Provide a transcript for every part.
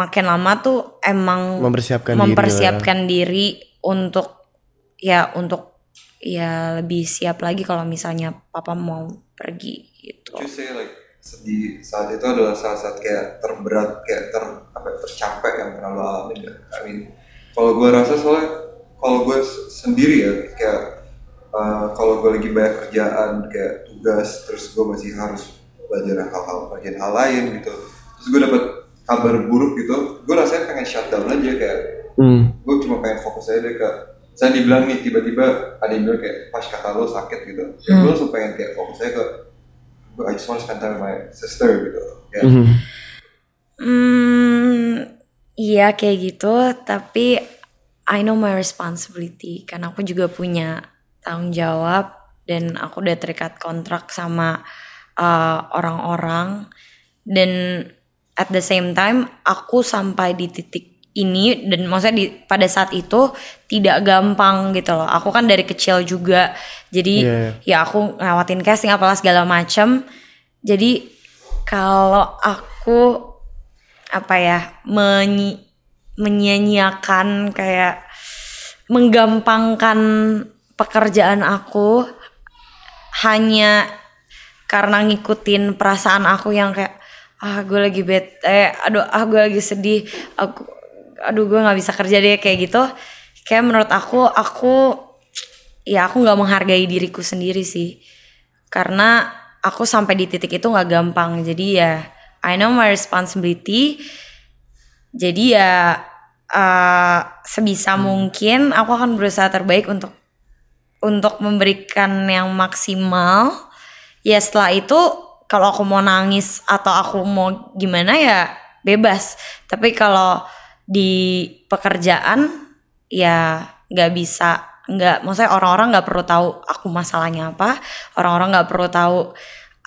makin lama tuh emang Mempersiapkan diri ya. mempersiapkan diri untuk ya untuk ya lebih siap lagi kalau misalnya papa mau pergi gitu. Would you say like di saat itu adalah saat saat kayak terberat kayak ter apa ya, tercapek yang pernah lo alamin ya? I mean, kalau gue rasa soalnya kalau gue sendiri ya kayak uh, kalau gue lagi banyak kerjaan kayak tugas terus gue masih harus belajar hal-hal bagian hal lain gitu terus gue dapat kabar buruk gitu gue rasanya pengen shutdown aja kayak Hmm. gue cuma pengen fokus aja deh ke saya dibilang nih tiba-tiba ada yang bilang kayak pas kata lo sakit gitu. Ya gue langsung pengen kayak fokus aja ke gue I just want to spend time with my sister gitu. Ya Mhm. Hmm, iya kayak gitu, tapi I know my responsibility karena aku juga punya tanggung jawab dan aku udah terikat kontrak sama uh, orang-orang. Dan at the same time aku sampai di titik ini dan maksudnya di pada saat itu tidak gampang gitu loh. Aku kan dari kecil juga. Jadi Iya, ya aku ngelawatin casting apalah segala macam. Jadi kalau aku apa ya menyi menyia-nyiakan kayak menggampangkan pekerjaan aku hanya karena ngikutin perasaan aku yang kayak ah gue lagi bete aduh ah gue lagi sedih. Aku aduh gue nggak bisa kerja deh kayak gitu. Kayak menurut aku aku ya aku nggak menghargai diriku sendiri sih. Karena aku sampai di titik itu nggak gampang. Jadi ya I know my responsibility. Jadi ya uh, sebisa mungkin aku akan berusaha terbaik untuk untuk memberikan yang maksimal. Ya setelah itu kalau aku mau nangis atau aku mau gimana ya bebas. Tapi kalau di pekerjaan ya nggak bisa. Nggak maksudnya orang-orang nggak perlu tahu aku masalahnya apa. Orang-orang nggak perlu tahu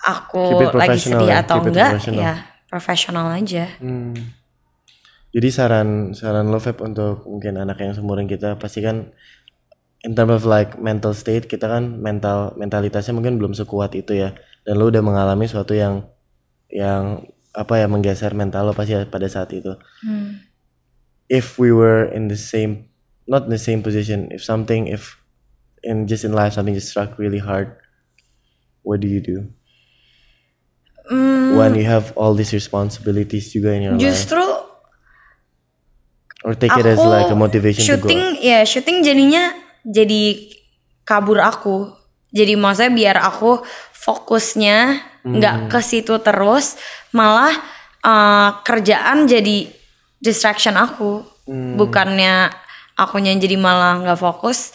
aku lagi sedih ya, atau keep enggak ya profesional aja. Hmm. Jadi saran saran lo Feb untuk mungkin anak yang seumuran kita pasti kan in terms of like mental state kita kan mental mentalitasnya mungkin belum sekuat itu ya dan lo udah mengalami suatu yang yang apa ya menggeser mental lo pasti pada saat itu. If we were in the same not in the same position if something if in just in life something just struck really hard what do you do? When you have all these responsibilities juga in your life. Justru or take it as like a motivation to go syuting ya syuting jadinya jadi kabur aku jadi maksudnya biar aku fokusnya nggak ke situ terus malah uh, kerjaan jadi distraction aku. Bukannya akunya jadi malah nggak fokus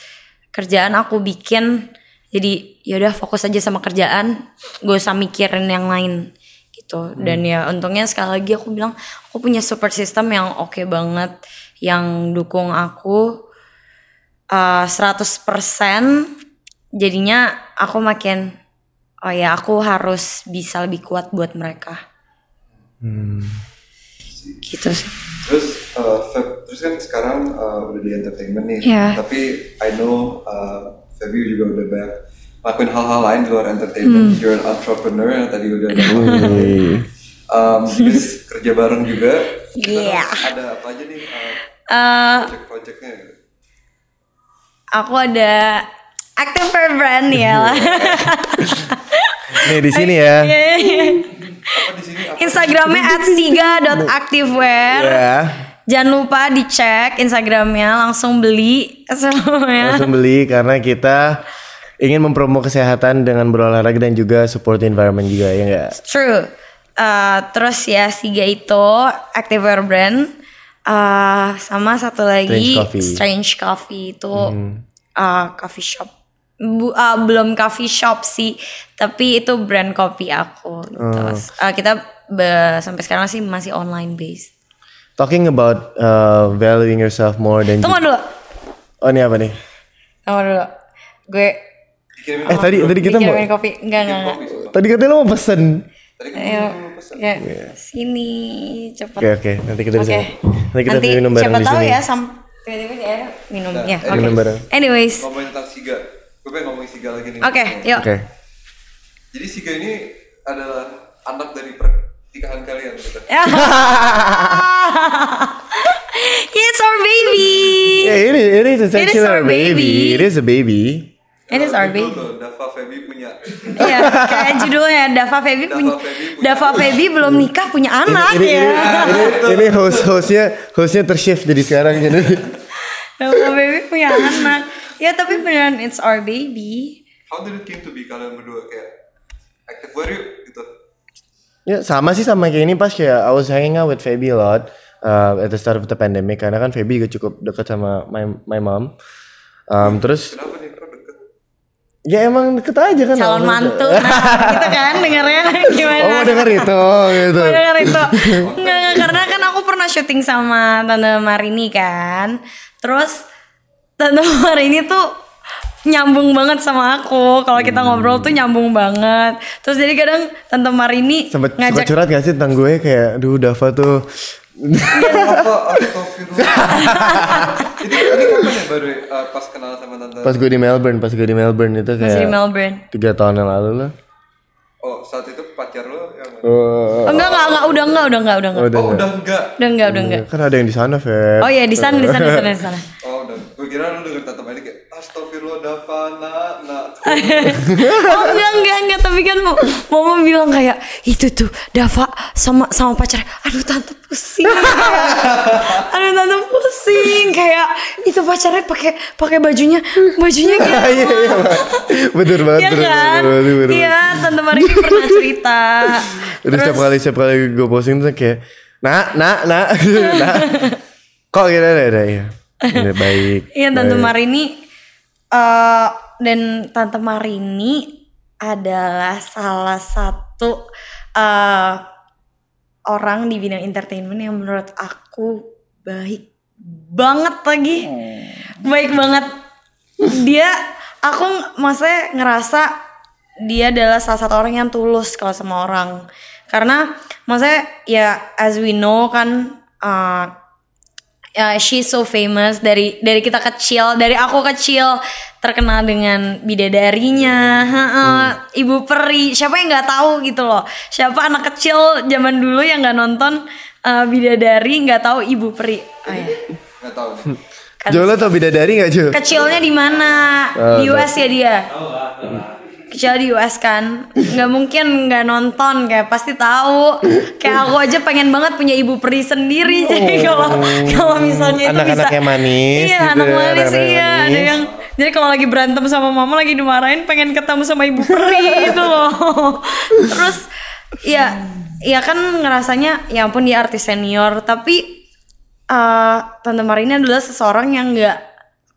kerjaan aku bikin jadi yaudah fokus aja sama kerjaan gak usah mikirin yang lain. Gitu. Dan ya untungnya sekali lagi aku bilang aku punya support system yang oke banget yang dukung aku uh, 100% jadinya aku makin oh ya aku harus bisa lebih kuat buat mereka gitu sih Terus, uh, Feb, terus kan sekarang uh, udah di entertainment nih. Iya. Tapi I know uh, Feby juga udah banyak lakuin hal-hal lain di luar entertainment. Hmm. You're an entrepreneur yang tadi udah um, terus kerja bareng juga. Iya. Ada apa aja nih uh, Eh, project-projectnya? aku ada active for brand ya lah nih di sini ya Apa di sini? Apa? Instagramnya at siga.activewear ya Jangan lupa dicek Instagramnya langsung beli semuanya. langsung beli karena kita ingin mempromo kesehatan dengan berolahraga dan juga support environment juga ya enggak True. Uh, terus ya Siga itu Activewear brand. Uh, sama satu lagi Strange Coffee. Strange Coffee itu uh, coffee shop. Bu- uh, belum coffee shop sih, tapi itu brand kopi aku. Gitu. Oh. Uh, kita be- sampai sekarang sih masih online based. talking about uh, valuing yourself more than Tunggu dulu, oh ini apa nih tunggu dulu. Gue Dikirimin eh tadi tadi kita mau kopi, enggak enggak. tadi katanya lo mau pesen Tadi kan Ayo, ya, sini cepat. oke oke nanti kita bisa Oke. nanti kita bisa minum bareng siapa di tahu sini ya sam tiba-tiba dia minum ya. Oke. minum bareng Anyways, oke, Ngomongin tentang Siga. Gue pengen ngomongin Siga lagi nih. yuk. oke Jadi Siga ini adalah anak dari per- nikahan kalian gitu. It's our baby. Yeah, it is, it is essentially our a baby. baby. It is a baby. It is our baby. tuh, Dava Feby punya. Iya, kayak judulnya Dava Feby punya Feby punya Dava Feby belum nikah punya anak ini, ya. ini, ini, ini host hostnya hostnya tershift jadi sekarang jadi. Dava Feby punya anak. Ya tapi beneran it's our baby. How did it came to be kalian berdua kayak active warrior gitu? Ya sama sih sama kayak ini pas kayak I was hanging out with Feby a lot uh, at the start of the pandemic karena kan Feby juga cukup dekat sama my my mom. Um, terus Kenapa nih ya emang deket aja kan. Calon mantu. Nah, gitu kan dengernya gimana? Oh mau denger itu gitu. Mau denger itu. Enggak, karena kan aku pernah syuting sama Tante Marini kan. Terus Tante Marini tuh nyambung banget sama aku. Kalau kita ngobrol tuh nyambung banget. Terus jadi kadang Tante Marini Sempet, sempet ngajak curhat gak sih tentang gue kayak duh Dava tuh ini ini kapan ya baru uh, pas kenal sama tante? pas gue di Melbourne pas gue di Melbourne itu masih di kayak Melbourne. tiga tahun yang lalu lah. Oh saat itu pacar lo yang mana? Oh, Oh, enggak, enggak, enggak, udah enggak, udah enggak, udah enggak. udah, Oh udah enggak. Udah enggak, udah enggak. kan ada yang di sana Feb. Oh iya di sana, di sana, di sana, di sana. Oh kira lu denger tante Meli kayak astagfirullah Dava nak nak. oh enggak enggak enggak tapi kan mau mama bilang kayak itu tuh Dava sama sama pacar. Aduh tante pusing. Aduh tante pusing. Kayak itu pacarnya pakai pakai bajunya bajunya kayak Iya iya bener banget Iya kan? Iya, Tante Marini pernah cerita. Udah setiap kali setiap kali gue posting tuh kayak nak nak nak. Nak. Kok gitu ada ya Udah baik Iya, Tante Marini eh dan Tante Marini adalah salah satu eh orang di bidang entertainment yang menurut aku baik banget lagi. Baik banget. Dia aku maksudnya ngerasa dia adalah salah satu orang yang tulus kalau sama orang. Karena maksudnya ya as we know kan eh, ya she's so famous dari dari kita kecil dari aku kecil. Terkenal dengan bidadarinya heeh, ibu peri. Siapa yang nggak tahu gitu loh. Siapa anak kecil zaman dulu yang nggak nonton eh, bidadari nggak tahu ibu peri. Oh, ya. Nggak tahu. Kan Jo lo tau bidadari gak Jo? kecilnya di mana? Di US ya dia kecil di US kan nggak mungkin nggak nonton kayak pasti tahu. Kayak aku aja pengen banget punya ibu peri sendiri jadi kalau kalau misalnya itu Anak-anak bisa. Yang manis iya gitu anak ya, manis anak-anak iya. Ada manis. yang jadi kalau lagi berantem sama mama lagi dimarahin pengen ketemu sama ibu peri gitu loh. Terus ya ya kan ngerasanya ya ampun dia artis senior. Tapi eh Tante Marini adalah seseorang yang nggak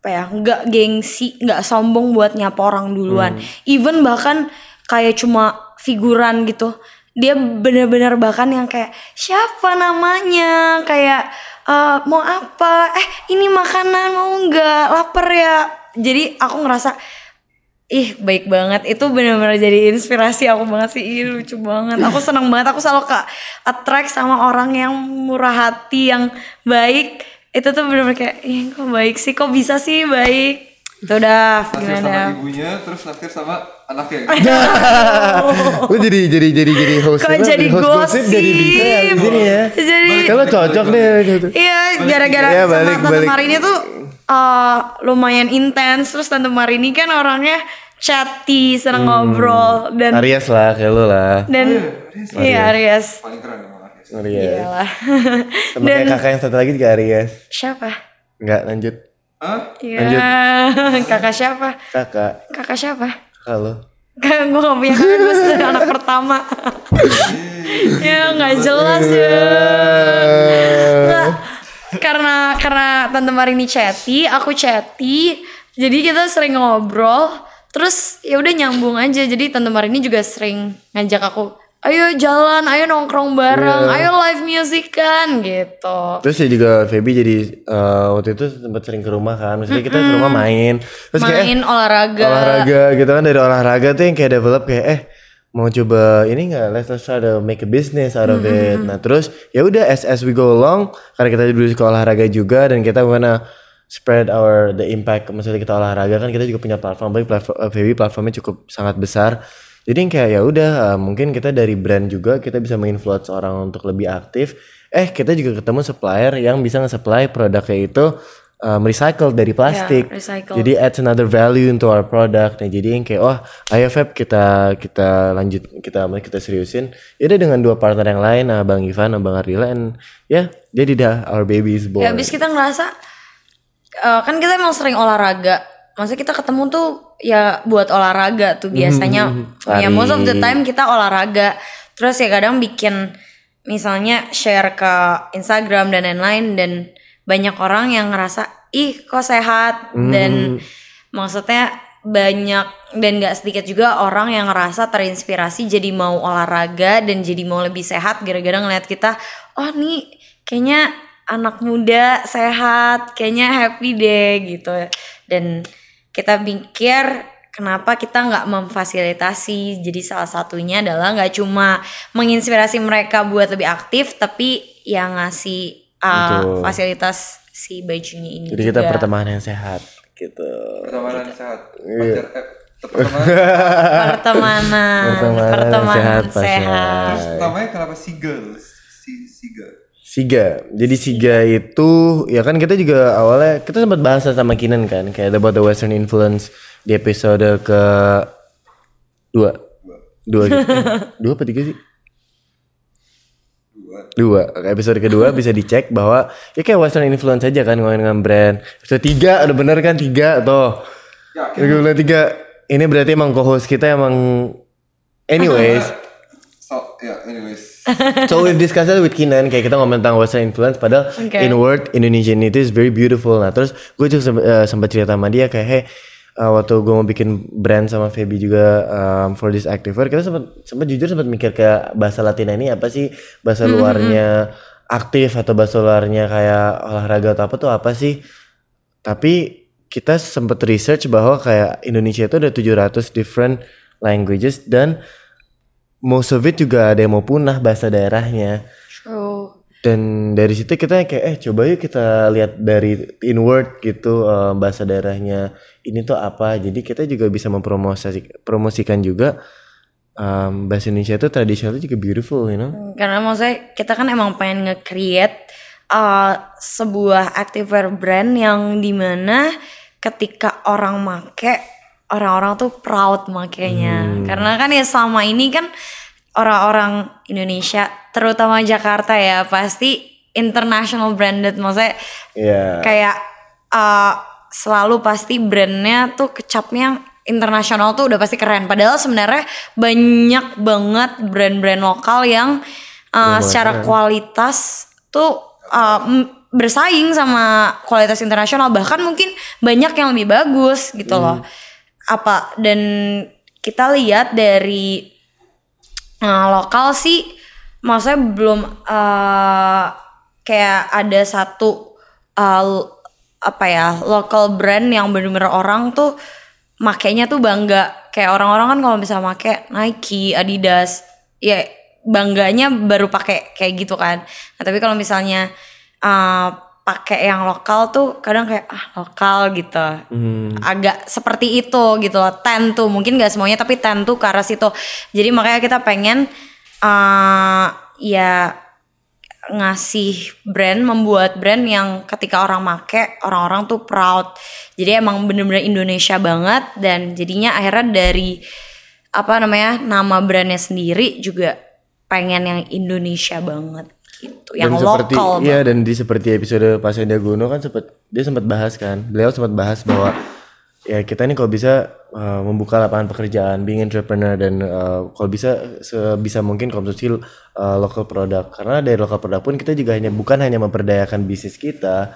apa ya nggak gengsi nggak sombong buat nyapa orang duluan. Even bahkan kayak cuma figuran gitu dia bener-bener bahkan yang kayak siapa namanya? Kayak eh, mau apa? Eh ini makanan mau nggak? Lapar ya. Jadi aku ngerasa ih baik banget. Itu benar-benar jadi inspirasi aku banget sih. Ih lucu banget. Aku senang banget. Aku selalu ke attract sama orang yang murah hati yang baik itu tuh benar-benar kayak ih kok baik sih kok bisa sih baik itu udah gimana sama ibunya terus naksir sama anaknya. Lu jadi jadi jadi jadi host kok jadi host gosip jadi bisa ya di sini ya. jadi Kalau cocok deh gitu. Iya, gara-gara Ya, sama balik, Tante balik. Marini tuh uh, lumayan intens. Terus Tante Marini kan orangnya chatty, seneng ngobrol dan Aries lah kayak lu lah. dan iya Aries. Paling keren emang anaknya. Aries. Iyalah. Sama kayak kakak yang satu lagi juga Aries. Siapa? Enggak lanjut. Hah? Iya, kakak siapa? Kakak, Kakak siapa? kakak lu. Kakak gue gak punya kakak, gue sudah anak pertama. ya nggak jelas ya. Nggak. karena karena tante Marini chatty, aku chatty, jadi kita sering ngobrol. Terus ya udah nyambung aja. Jadi tante Marini juga sering ngajak aku, ayo jalan, ayo nongkrong bareng, ayo live music kan gitu. Terus ya juga Feby jadi eh, waktu itu sempat sering ke rumah kan. Maksudnya kita ke rumah main. Terus kayak eh, Main olahraga. olahraga gitu kan dari olahraga tuh yang kayak develop kayak eh mau coba ini nggak let's, let's try to make a business out of it nah terus ya udah as as we go along karena kita dulu suka olahraga juga dan kita wanna spread our the impact maksudnya kita olahraga kan kita juga punya platform baik platform uh, VB platformnya cukup sangat besar jadi yang kayak ya udah uh, mungkin kita dari brand juga kita bisa menginfluence orang untuk lebih aktif. Eh kita juga ketemu supplier yang bisa nge-supply produknya itu um, recycle dari plastik. Ya, recycle. jadi adds another value into our product. Nah jadi yang kayak oh ayo Feb kita kita lanjut kita kita seriusin. Ya udah dengan dua partner yang lain uh, Bang Ivan Bang Ardila and ya jadi dah our baby is born. Ya abis kita ngerasa eh, kan kita emang sering olahraga. Maksudnya kita ketemu tuh ya buat olahraga tuh biasanya. ya most of the time kita olahraga. Terus ya kadang bikin misalnya share ke Instagram dan lain-lain dan banyak orang yang ngerasa ih kok sehat? Dan maksudnya banyak dan gak sedikit juga orang yang ngerasa terinspirasi jadi mau olahraga dan jadi mau lebih sehat gara-gara ngeliat kita oh nih kayaknya anak muda sehat kayaknya happy deh gitu. Dan kita pikir kenapa kita nggak memfasilitasi jadi salah satunya adalah nggak cuma menginspirasi mereka buat lebih aktif tapi yang ngasih uh, Betul. fasilitas si bajunya ini jadi kita juga. pertemanan yang sehat gitu Pertemanan sehat. Iya. Pacar, eh, pertemanan. pertemanan Pertemanan pertemanan sehat, sehat. Terus namanya kenapa Siga? Si Siga. Siga. Jadi Siga itu ya kan kita juga awalnya kita sempat bahas sama Kinan kan kayak about the western influence di episode ke dua dua gitu. dua apa tiga sih Dua. dua episode kedua bisa dicek bahwa ya kayak western influence aja kan ngomongin dengan brand episode tiga udah bener kan tiga tuh Yakin? Bilang tiga ini berarti emang co-host kita emang anyways So, ya, anyways. so we've discussed it with Kinan kayak kita ngomong tentang western influence padahal Oke. in word Indonesian itu is very beautiful. Nah terus gue juga sempat, eh, sempat cerita sama dia kayak hey eh, waktu gue mau bikin brand sama Feby juga um, for this activewear kita sempat sempat jujur sempat mikir ke bahasa Latina ini apa sih? Bahasa luarnya aktif atau bahasa luarnya kayak olahraga atau apa tuh apa sih? Tapi kita sempat research bahwa kayak Indonesia itu ada 700 different languages dan most of it juga ada yang mau punah bahasa daerahnya. True. dan dari situ kita kayak eh coba yuk kita lihat dari inward gitu eh, bahasa daerahnya. Ini tuh apa? Jadi kita juga bisa mempromosikan promosikan juga em, bahasa Indonesia itu tradisional itu juga beautiful you know? Karena maksudnya kita kan emang pengen nge-create uh, sebuah activewear brand yang di mana ketika orang make orang-orang tuh proud makainya. Karena kan ya selama ini kan orang-orang Indonesia terutama Jakarta ya pasti international branded maksudnya ya kayak uh, selalu pasti brandnya tuh kecapnya internasional tuh udah pasti keren. Padahal sebenarnya banyak banget brand-brand lokal yang uh, secara kualitas tuh uh, bersaing sama kualitas internasional. Bahkan mungkin banyak yang lebih bagus gitu loh. Apa dan kita lihat dari Nah, lokal sih maksudnya belum eh, kayak ada satu l- apa ya local brand yang bener-bener orang tuh makainya tuh bangga kayak orang-orang kan kalau bisa make Nike, Adidas ya bangganya baru pakai kayak gitu kan. Nah, tapi kalau misalnya eh, pakai yang lokal tuh kadang kayak ah lokal gitu. Agak seperti itu gitu loh ten tuh. Mungkin gak semuanya tapi ten tuh ke arah situ. Jadi makanya kita pengen eh ya ngasih brand membuat brand yang ketika orang make orang-orang tuh proud. Jadi emang bener-bener Indonesia banget dan jadinya akhirnya dari apa namanya nama brandnya sendiri juga pengen yang Indonesia banget gitu yang dan seperti lokal iya dan di seperti episode Pak Sandiagono kan sempat dia sempat bahas kan. Beliau sempat bahas bahwa ya kita nih kalau bisa uh, membuka lapangan pekerjaan being entrepreneur dan uh, kalau bisa sebisa mungkin konsumsi uh, local product. Karena dari local product pun kita juga hanya bukan hanya memperdayakan bisnis kita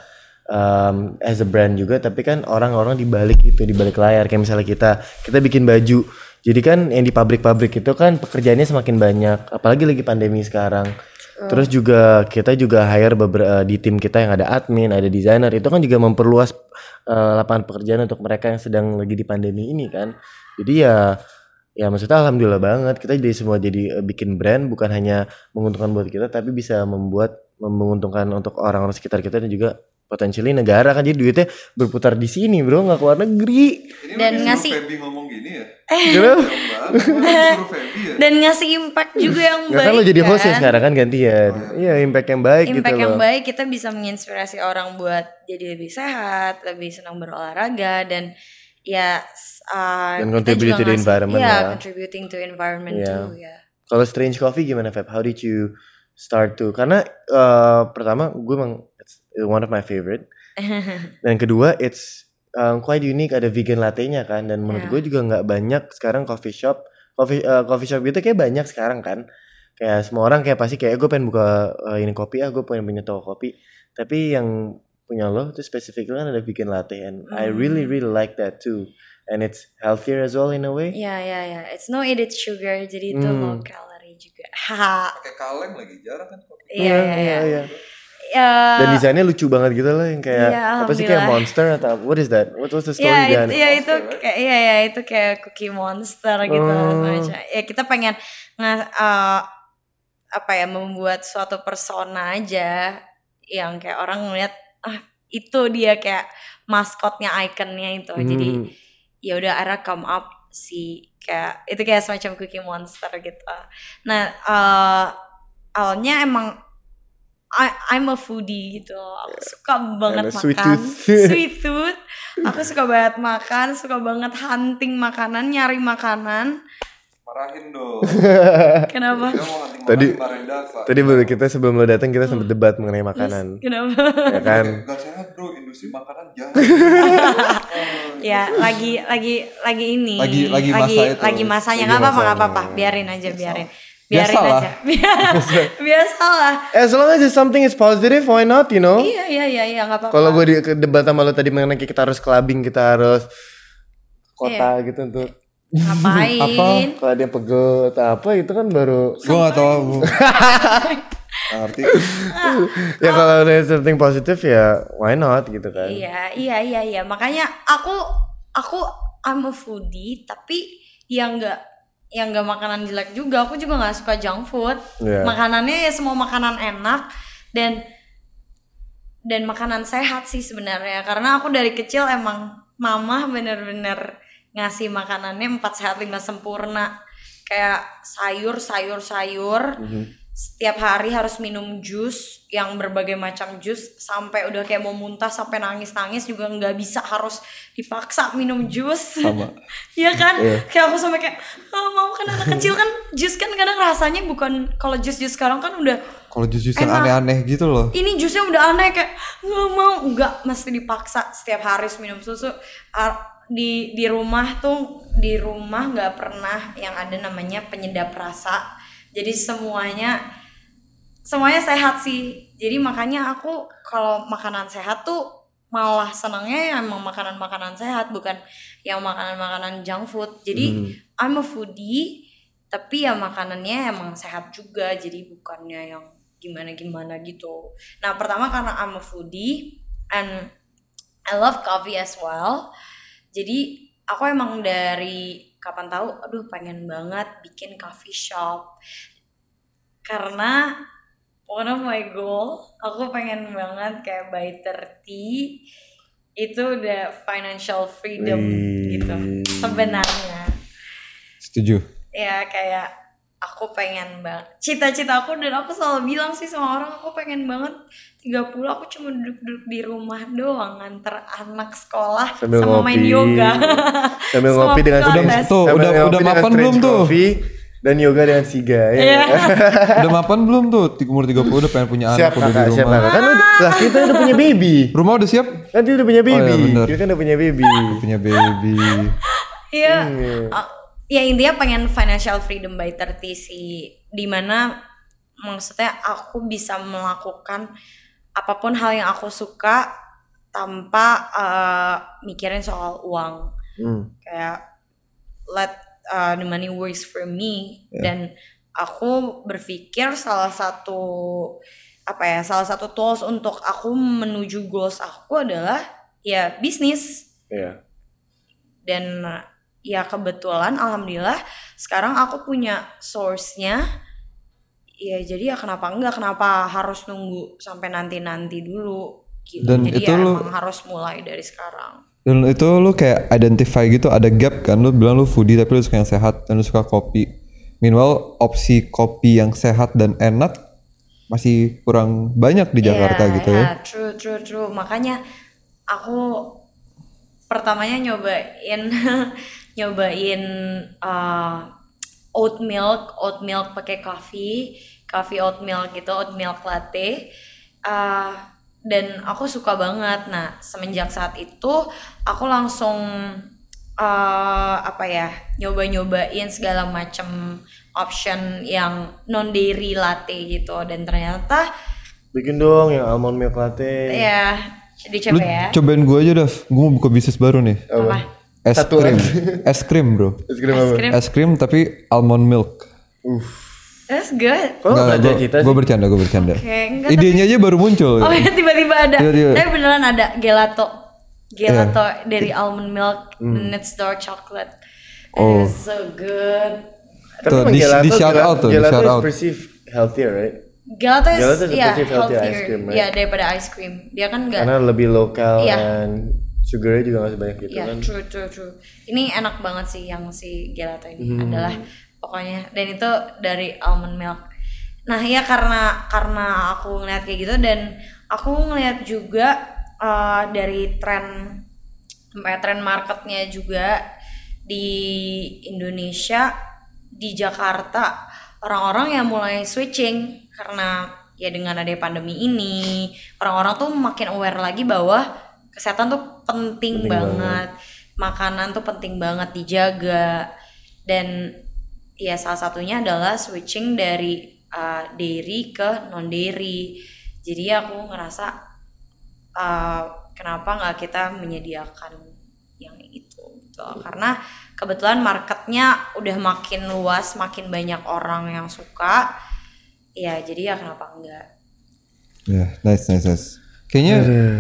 um, as a brand juga tapi kan orang-orang di balik itu di balik layar. Kayak misalnya kita kita bikin baju. Jadi kan yang di pabrik-pabrik itu kan pekerjaannya semakin banyak. Apalagi lagi pandemi sekarang Terus juga kita juga hire beberapa di tim kita yang ada admin, ada desainer. Itu kan juga memperluas eh, lapangan pekerjaan untuk mereka yang sedang lagi di pandemi ini kan. Jadi ya ya maksudnya alhamdulillah banget kita jadi semua jadi eh, bikin brand bukan hanya menguntungkan buat kita tapi bisa membuat menguntungkan untuk orang-orang sekitar kita dan juga potentially negara kan jadi duitnya berputar di sini bro nggak keluar negeri Ini Dan ngasih- Feby ngomong gini ya? Feby ya? dan ngasih impact juga yang Ya baik kan lo jadi host ya kan? sekarang kan gantian iya impact yang baik impact gitu yang loh baik kita bisa menginspirasi orang buat jadi lebih sehat lebih senang berolahraga dan ya uh, Dan contribute to the environment ya lah. contributing to environment Iya. too ya Kalau Strange Coffee gimana Feb? How did you start to? Karena eh, pertama gue emang one of my favorite. Dan kedua it's um, quite unique ada vegan latte-nya kan dan menurut Yeah. gue juga nggak banyak sekarang coffee shop coffee eh, coffee shop gitu kayak banyak sekarang kan. Kayak semua orang kayak pasti kayak gue pengen buka eh, ini kopi ah gue pengen punya toko kopi. Tapi yang punya lo itu spesifik kan ada vegan latte and I really Hmm. really like that too. And it's healthier as well in a way. ya ya ya it's no added sugar jadi itu Hmm. low calorie juga haha Pakai kaleng lagi, jarang kan kopi. iya iya iya Ya, Dan desainnya lucu banget gitu loh yang kayak Iya, apa sih kayak monster atau what is that? What was the story ya, behind it? ya itu kayak iya ya itu kayak cookie monster gitu Oh. semacam. Ya kita pengen nge uh, apa ya membuat suatu persona aja yang kayak orang ngeliat ah itu dia kayak maskotnya ikonnya itu. Jadi Hmm. ya udah akhirnya come up si kayak itu kayak semacam cookie monster gitu. Nah uh, awalnya emang I, I'm a foodie gitu. Aku suka banget a sweet makan. tooth. sweet tooth. Aku suka banget makan, suka banget hunting makanan, nyari makanan. Marahin dong. Kenapa? Tadi-. Tadi baru kita sebelum lo datang kita sempat debat mengenai Terus makanan. Kenapa? ya kan? Gak sehat bro, industri makanan jahat. ya lagi lagi lagi ini. Lagi- lagi masa itu. lagi masanya Lagi nggak apa-apa nggak apa-apa. Biarin aja biarin. Biarin Biasalah. aja. Biasalah. As long as it's something is positive, why not, you know? Iya iya iya iya nggak apa-apa. Kalau gue di debat sama lo tadi mengenai kita harus clubbing, kita harus kota gitu untuk ngapain? kalau ada yang pegel atau apa itu kan baru Gue gak. Nggak ngerti. ya kalau ada something positif ya why not gitu kan. Iya, iya, iya, iya. Makanya aku aku I'm a foodie tapi yang enggak yang enggak makanan jelek juga. Aku juga nggak suka junk food. Iya. Makanannya ya semua makanan enak dan dan makanan sehat sih sebenarnya. Karena aku dari kecil emang mama bener-bener ngasih makanannya empat sehat lima sempurna. Kayak sayur, sayur, sayur. Setiap hari harus minum jus yang berbagai macam jus sampai udah kayak mau muntah sampai nangis-nangis juga nggak bisa harus dipaksa minum jus. Sama. Iya kan? Kayak aku sampai kayak "Ah, mau kan anak kecil kan jus kan kadang rasanya bukan kalau jus-jus sekarang kan udah Kalau jus-jus yang Enak. aneh-aneh gitu loh. ini jusnya udah aneh kayak nggak mau nggak mesti dipaksa setiap hari harus minum susu di di rumah tuh di rumah nggak pernah yang ada namanya penyedap rasa jadi semuanya semuanya sehat sih. Jadi makanya aku kalau makanan sehat tuh malah senangnya ya emang makanan-makanan sehat bukan yang makanan-makanan junk food. Jadi I'm a foodie tapi ya makanannya emang sehat juga. Jadi bukannya yang gimana-gimana gitu. Nah pertama karena I'm a foodie and I love coffee as well. Jadi aku emang dari kapan tahu aduh pengen banget bikin coffee shop karena one of my goal aku pengen banget kayak by 30 itu udah financial freedom Wih. gitu sebenarnya Setuju. ya kayak aku pengen banget cita-cita aku dan aku selalu bilang sih sama orang aku pengen banget 30 aku cuma duduk-duduk di rumah doang nganter anak sekolah Sambil sama main ngopi. yoga Sambil Sama ngopi dengan. Udah- tuh, sambil udah- ngopi udah dengan mapan strange belum tuh? coffee dan yoga dengan siga ya. Iya. Udah mapan belum tuh? Di umur 30 udah pengen punya anak Siap udah di siap rumah. kakak. Kan udah, lah kita udah punya baby. Rumah udah siap? Kan dia udah punya baby. iya, bener. Kita kan udah punya baby. Punya baby. Iya. Hmm. Ya intinya pengen financial freedom by 30 sih. Di mana maksudnya aku bisa melakukan apa pun hal yang aku suka tanpa uh, mikirin soal uang. Hmm. Kayak let uh, the money works for me dan aku berpikir salah satu apa ya salah satu tools untuk aku menuju goals aku adalah ya bisnis Iya. dan ya kebetulan alhamdulillah sekarang aku punya source-nya ya jadi ya kenapa enggak kenapa harus nunggu sampai nanti nanti dulu gitu. Dan Jadi itu ya lu- emang harus mulai dari sekarang. Dan itu lu kayak identify gitu ada gap kan lu bilang lu foodie tapi lu suka yang sehat dan lu suka kopi. Meanwhile opsi kopi yang sehat dan enak masih kurang banyak di Jakarta Iya, gitu iya, ya. True, true, true. Makanya aku pertamanya nyobain nyobain uh, oat milk, oat milk pakai coffee, coffee oat milk gitu, oat milk latte. Uh, dan aku suka banget. Nah, semenjak saat itu aku langsung uh, apa ya nyoba-nyobain segala macam option yang non dairy latte gitu dan ternyata Bikin dong yang almond milk latte. ya Lu dicoba ya cobain gua aja Dav, gua mau buka bisnis baru nih. apa Es Satu krim, es krim bro. Es krim es apa? krim Es krim tapi almond milk. that's good Kok nggak Nggak, ada gua- kita sih? bercanda, gua bercanda. Oke, enggak, Idenya aja baru muncul. oh ya tiba-tiba ada Tiba-tiba. tapi beneran ada gelato gelato Iya. dari almond milk and it's dark chocolate Oh. it's so good Tapi Tuh, di- gelato, di shout gelato- out tuh, di gelato shout is out. perceived healthier, right? gelato is Gelato is ya perceived healthier healthier ice cream, right? ya daripada ice cream dia kan enggak Karena lebih lokal Iya. dan sugarnya juga nggak sebanyak gitu Iya, kan. true, true, true. Ini enak banget sih yang si gelato ini Hmm. adalah pokoknya dan itu dari almond milk. Nah, ya karena karena aku ngeliat kayak gitu dan aku ngeliat juga uh, dari tren kayak tren marketnya juga di Indonesia di Jakarta orang-orang yang mulai switching karena ya dengan adanya pandemi ini orang-orang tuh makin aware lagi bahwa kesehatan tuh penting, banget. makanan tuh penting banget dijaga. Dan ya salah satunya adalah switching dari uh, dairy ke non dairy jadi aku ngerasa uh, kenapa nggak kita menyediakan yang itu gitu. Karena kebetulan marketnya udah makin luas makin banyak orang yang suka. Ya jadi ya kenapa enggak Ya, nice, nice, nice. Kayaknya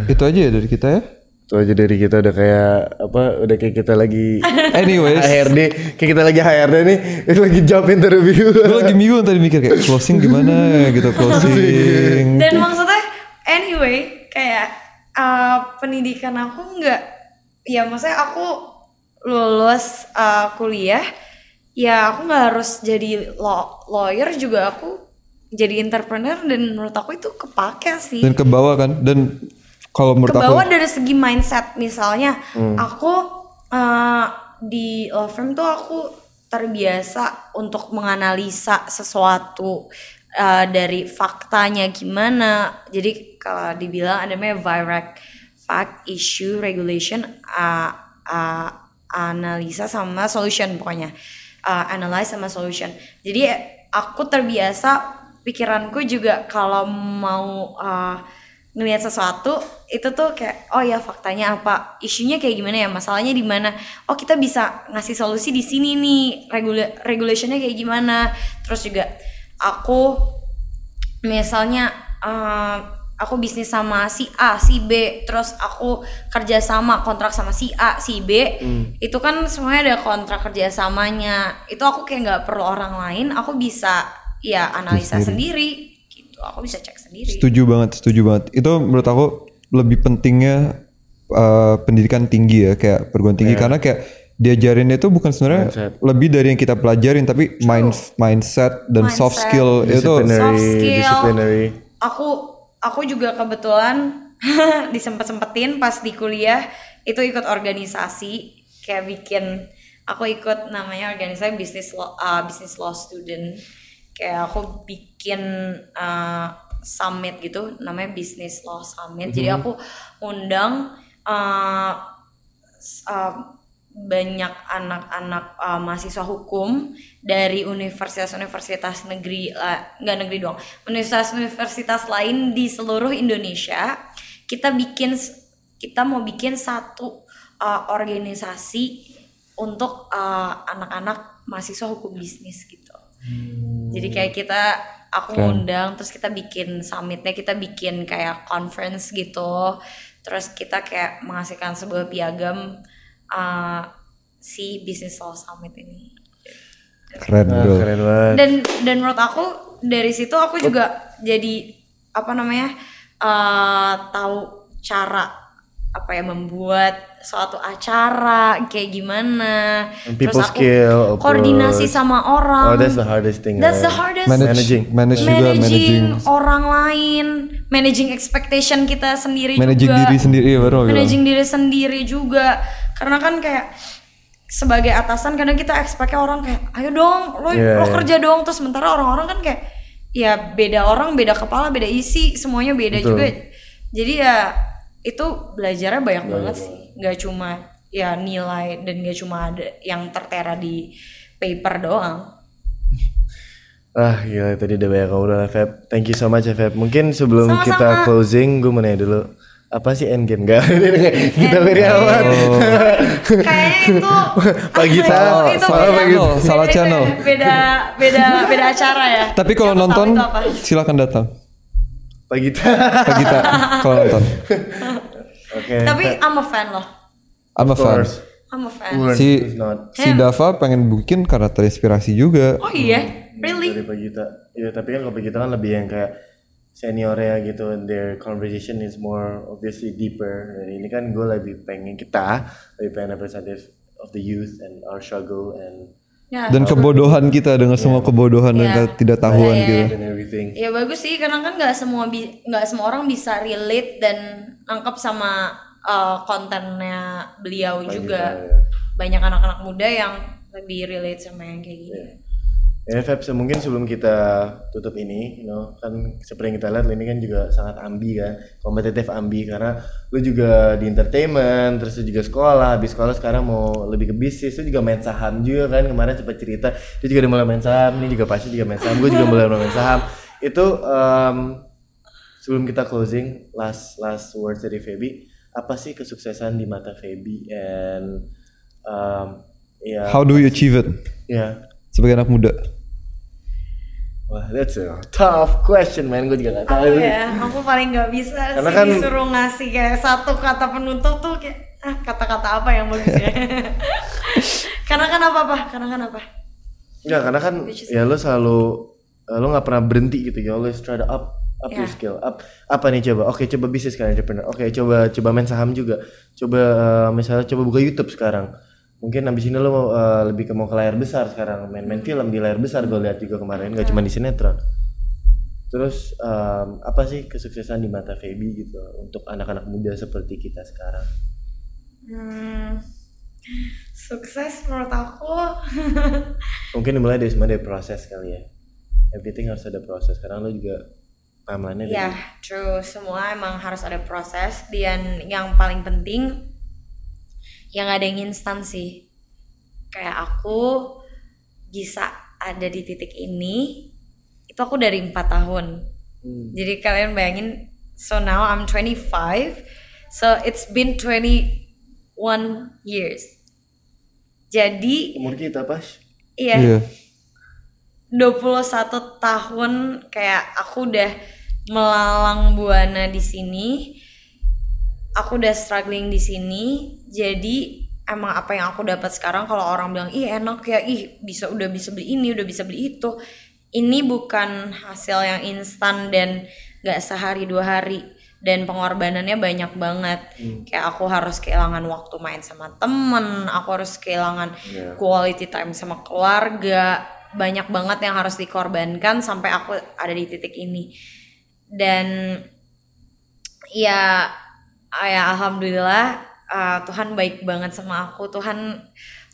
itu aja ya dari kita ya. Itu aja dari kita udah kayak apa? Udah kayak kita lagi Anyways, HRD, kayak kita lagi HRD nih, itu lagi job interview. gue lagi bingung tadi mikir kayak closing gimana ya gitu closing. dan maksudnya anyway kayak uh, pendidikan aku nggak ya maksudnya aku lulus uh, kuliah ya aku nggak harus jadi law- lawyer juga aku jadi entrepreneur dan menurut aku itu kepake sih. Dan ke bawah kan. Dan kalau menurut ke aku bawah dari segi mindset. Misalnya aku uh, di law firm tuh aku terbiasa untuk menganalisa sesuatu uh, dari faktanya gimana. Jadi kalau dibilang ada namanya VIRAC fact issue regulation uh, uh, analisa sama solution pokoknya. Uh, analyze sama solution. Jadi aku terbiasa pikiranku juga kalau mau uh, ngelihat sesuatu itu tuh kayak oh ya faktanya apa? Isunya kayak gimana ya? Masalahnya di mana? Oh kita bisa ngasih solusi di sini nih. Regula regulationnya kayak gimana? Terus juga aku misalnya eh, aku bisnis sama si A si B terus aku kerja sama kontrak sama si A si B itu kan semuanya ada kontrak kerjasamanya. Itu aku kayak nggak perlu orang lain aku bisa ya analisa sendiri gitu aku bisa cek sendiri setuju banget, setuju banget. Itu menurut aku lebih pentingnya uh, pendidikan tinggi ya kayak perguruan tinggi karena kayak diajarin itu bukan sebenarnya Mindset. lebih dari yang kita pelajarin tapi mind mindset dan soft Mindset. skill itu disciplinary, Soft skill. disciplinary. aku aku juga kebetulan disempet-sempetin pas di kuliah itu ikut organisasi kayak bikin aku ikut namanya organisasi bisnis law uh, business law student kayak aku bikin uh, summit gitu namanya business law summit. Jadi aku undang uh, s- uh, banyak anak-anak uh, mahasiswa hukum dari universitas-universitas negeri nggak negeri doang universitas-universitas lain di seluruh Indonesia. Kita bikin kita mau bikin satu uh, organisasi untuk uh, anak-anak mahasiswa hukum bisnis gitu jadi kayak kita aku ngundang terus kita bikin summitnya kita bikin kayak conference gitu terus kita kayak menghasilkan sebuah piagam uh, si business law summit ini keren bro. keren banget. dan dan menurut aku dari situ aku juga jadi apa namanya uh, tahu cara apa ya membuat suatu acara kayak gimana And people skill, koordinasi approach. sama orang Oh, that's the hardest thing. That's the right? hardest Manage, Managing. manage juga managing, managing orang lain managing expectation kita sendiri managing juga diri sendiri ya baru bilang. managing diri sendiri juga karena kan kayak sebagai atasan kadang kita expectnya orang kayak ayo dong lo Iya, lo kerja dong terus sementara orang-orang kan kayak ya beda orang beda kepala beda isi semuanya beda Betul. juga jadi ya itu belajarnya banyak banget sih nggak cuma ya nilai dan nggak cuma ada yang tertera di paper doang. Ah gila tadi udah banyak ngobrol lah Feb. Thank you so much ya Feb. Mungkin sebelum Sama-sama. kita closing gue mau nanya dulu Apa sih endgame? Gak? kita beri amat kayaknya itu Pak Gita, apa itu, itu salah Gita. Salah channel. beda beda beda acara ya? Tapi kalau nonton silakan datang. Pak Gita Pak Gita kalau nonton Oke tapi I'm a fan loh. I'm a Of fan. course. I'm a fan. Who are- si si Dava pengen bikin karena terinspirasi juga. Oh iya? Really? Dari Pak Gita Iya tapi kan kalau Pak Gita kan lebih yang kayak seniornya gitu. And their conversation is more obviously deeper. Dan ini kan gue lebih pengen kita lebih pengen representative of the youth and our struggle and ya dan kebodohan kita dengan semua kebodohan dan Iya. ketidaktahuan Iya, iya, gitu. And everything. Ya bagus sih karena kan nggak semua nggak semua orang bisa relate dan nangkep sama uh, kontennya beliau juga. ya. banyak anak-anak muda yang lebih relate sama yang kayak gini Ya Feb, mungkin sebelum kita tutup ini, you know, kan seperti yang kita lihat ini kan juga sangat ambi kan, kompetitif ambi karena lu juga di entertainment, terus lu juga sekolah, habis sekolah sekarang mau lebih ke bisnis, lu juga main saham juga kan kemarin sempat cerita, dia juga udah mulai main saham, ini juga pasti juga main saham, gue juga mulai main saham. Itu em, sebelum kita closing, last last words dari Feby, apa sih kesuksesan di mata Feby and ya how do you achieve it? Ya. Sebagai anak muda Wah, that's a tough question, man. Gue juga gak tahu. Aku ya, aku paling nggak bisa Karena sih kan- disuruh ngasih kayak satu kata penutup tuh kayak ah, kata-kata apa yang bagus ya. Karena kan apa apa? Karena kan apa? Enggak, karena kan ya lo selalu eh, lo nggak pernah berhenti gitu. You always try to up up your Ya. skill. Up apa nih coba? Oke, coba bisnis kan entrepreneur. Oke, coba coba main saham juga. Coba eh, misalnya coba buka YouTube sekarang. Mungkin abis ini lo mau eh, lebih ke mau ke layar besar sekarang main-main film di layar besar gue lihat juga kemarin nggak cuma di sinetron. Terus em, apa sih kesuksesan di mata Feby gitu untuk anak-anak muda seperti kita sekarang? Hmm, sukses menurut aku. Mungkin dimulai dari semua dari proses kali ya. Everything harus ada proses. Karena lo juga timelinenya ya, dari true. Semua emang harus ada proses. Dan yang paling penting, yang ada yang instan sih. Kayak aku bisa ada di titik ini, itu aku dari empat tahun. Hmm. Jadi kalian bayangin, so now I'm 25, so it's been 21 years. Jadi umur kita pas. iya, iya 21 tahun kayak aku udah melalang buana di sini. Aku udah struggling di sini. Jadi emang apa yang aku dapat sekarang kalau orang bilang ih enak ya, ih bisa udah bisa beli ini, udah bisa beli itu. Ini bukan hasil yang instan dan gak sehari dua hari dan pengorbanannya banyak banget. Kayak aku harus kehilangan waktu main sama temen, aku harus kehilangan Iya. quality time sama keluarga. Banyak banget yang harus dikorbankan sampai aku ada di titik ini. Dan ya ya alhamdulillah uh, Tuhan baik banget sama aku. Tuhan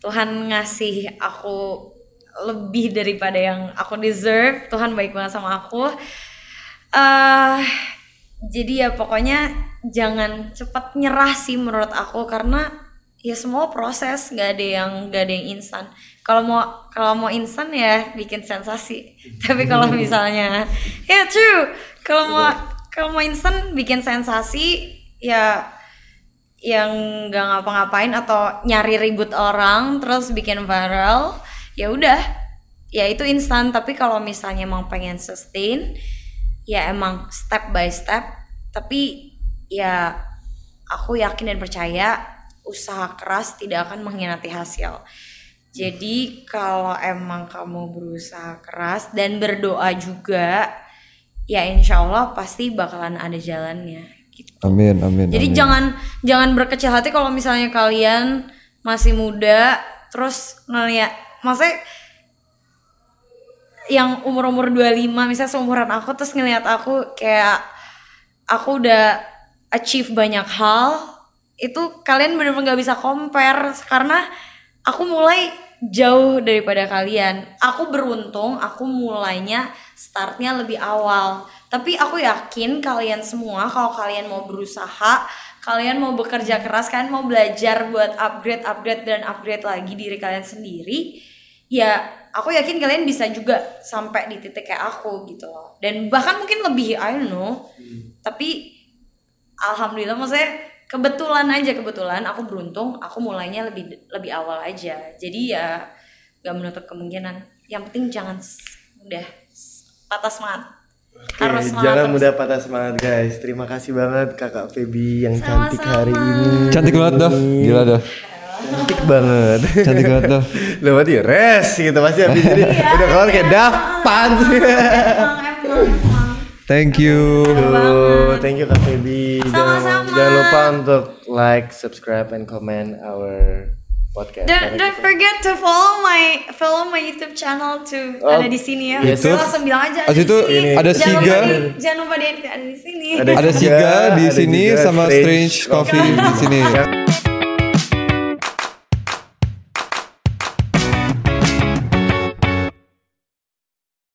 Tuhan ngasih aku lebih daripada yang aku deserve. Tuhan baik banget sama aku. eh jadi ya pokoknya jangan cepat nyerah sih menurut aku karena ya semua proses nggak ada yang nggak ada yang instan kalau mau kalau mau instan ya bikin sensasi tapi kalau misalnya ya true kalau mau kalau mau instan bikin sensasi ya yang nggak ngapa-ngapain atau nyari ribut orang terus bikin viral ya udah. Ya itu instan. Tapi kalau misalnya emang pengen sustain ya emang step by step. Tapi ya aku yakin dan percaya usaha keras tidak akan mengkhianati hasil. Jadi kalau emang kamu berusaha keras dan berdoa juga ya insya Allah pasti bakalan ada jalannya gitu. Amin, amin. Jadi amin. jangan jangan berkecil hati kalau misalnya kalian masih muda terus ngeliat maksudnya yang umur-umur 25 misalnya seumuran aku terus ngeliat aku kayak aku udah achieve banyak hal itu kalian bener-bener gak bisa compare karena aku mulai jauh daripada kalian aku beruntung aku mulainya startnya lebih awal tapi aku yakin kalian semua kalau kalian mau berusaha kalian mau bekerja keras kalian mau belajar buat upgrade upgrade dan upgrade lagi diri kalian sendiri ya aku yakin kalian bisa juga sampai di titik kayak aku gitu loh. Dan bahkan mungkin lebih I don't know. Tapi alhamdulillah maksudnya kebetulan aja kebetulan aku beruntung aku mulainya lebih lebih awal aja. Jadi ya gak menutup kemungkinan. Yang penting jangan udah patah semangat Oke, semangat jangan terus. mudah patah semangat guys. Terima kasih banget kakak Feby yang cantik Sama-sama. hari ini. Cantik banget dah. Gila dah. Cantik banget. Cantik banget dah. Loh berarti res gitu pasti habis ini udah keluar kayak dapan. Emang, emang. Thank you. Tuh, thank you Kak Feby. Jangan, jangan lupa untuk like, subscribe, and comment our podcast. Don't, don't forget to follow my follow my YouTube channel tuh Oh, ada di sini ya. yes. Saya langsung bilang aja. Di itu sini. ada Jangan Siga. lupa di- Jangan lupa di ada di sini. Ada Ada Siga, di ada sini juga sama Strange Strange Coffee di sini. Yang-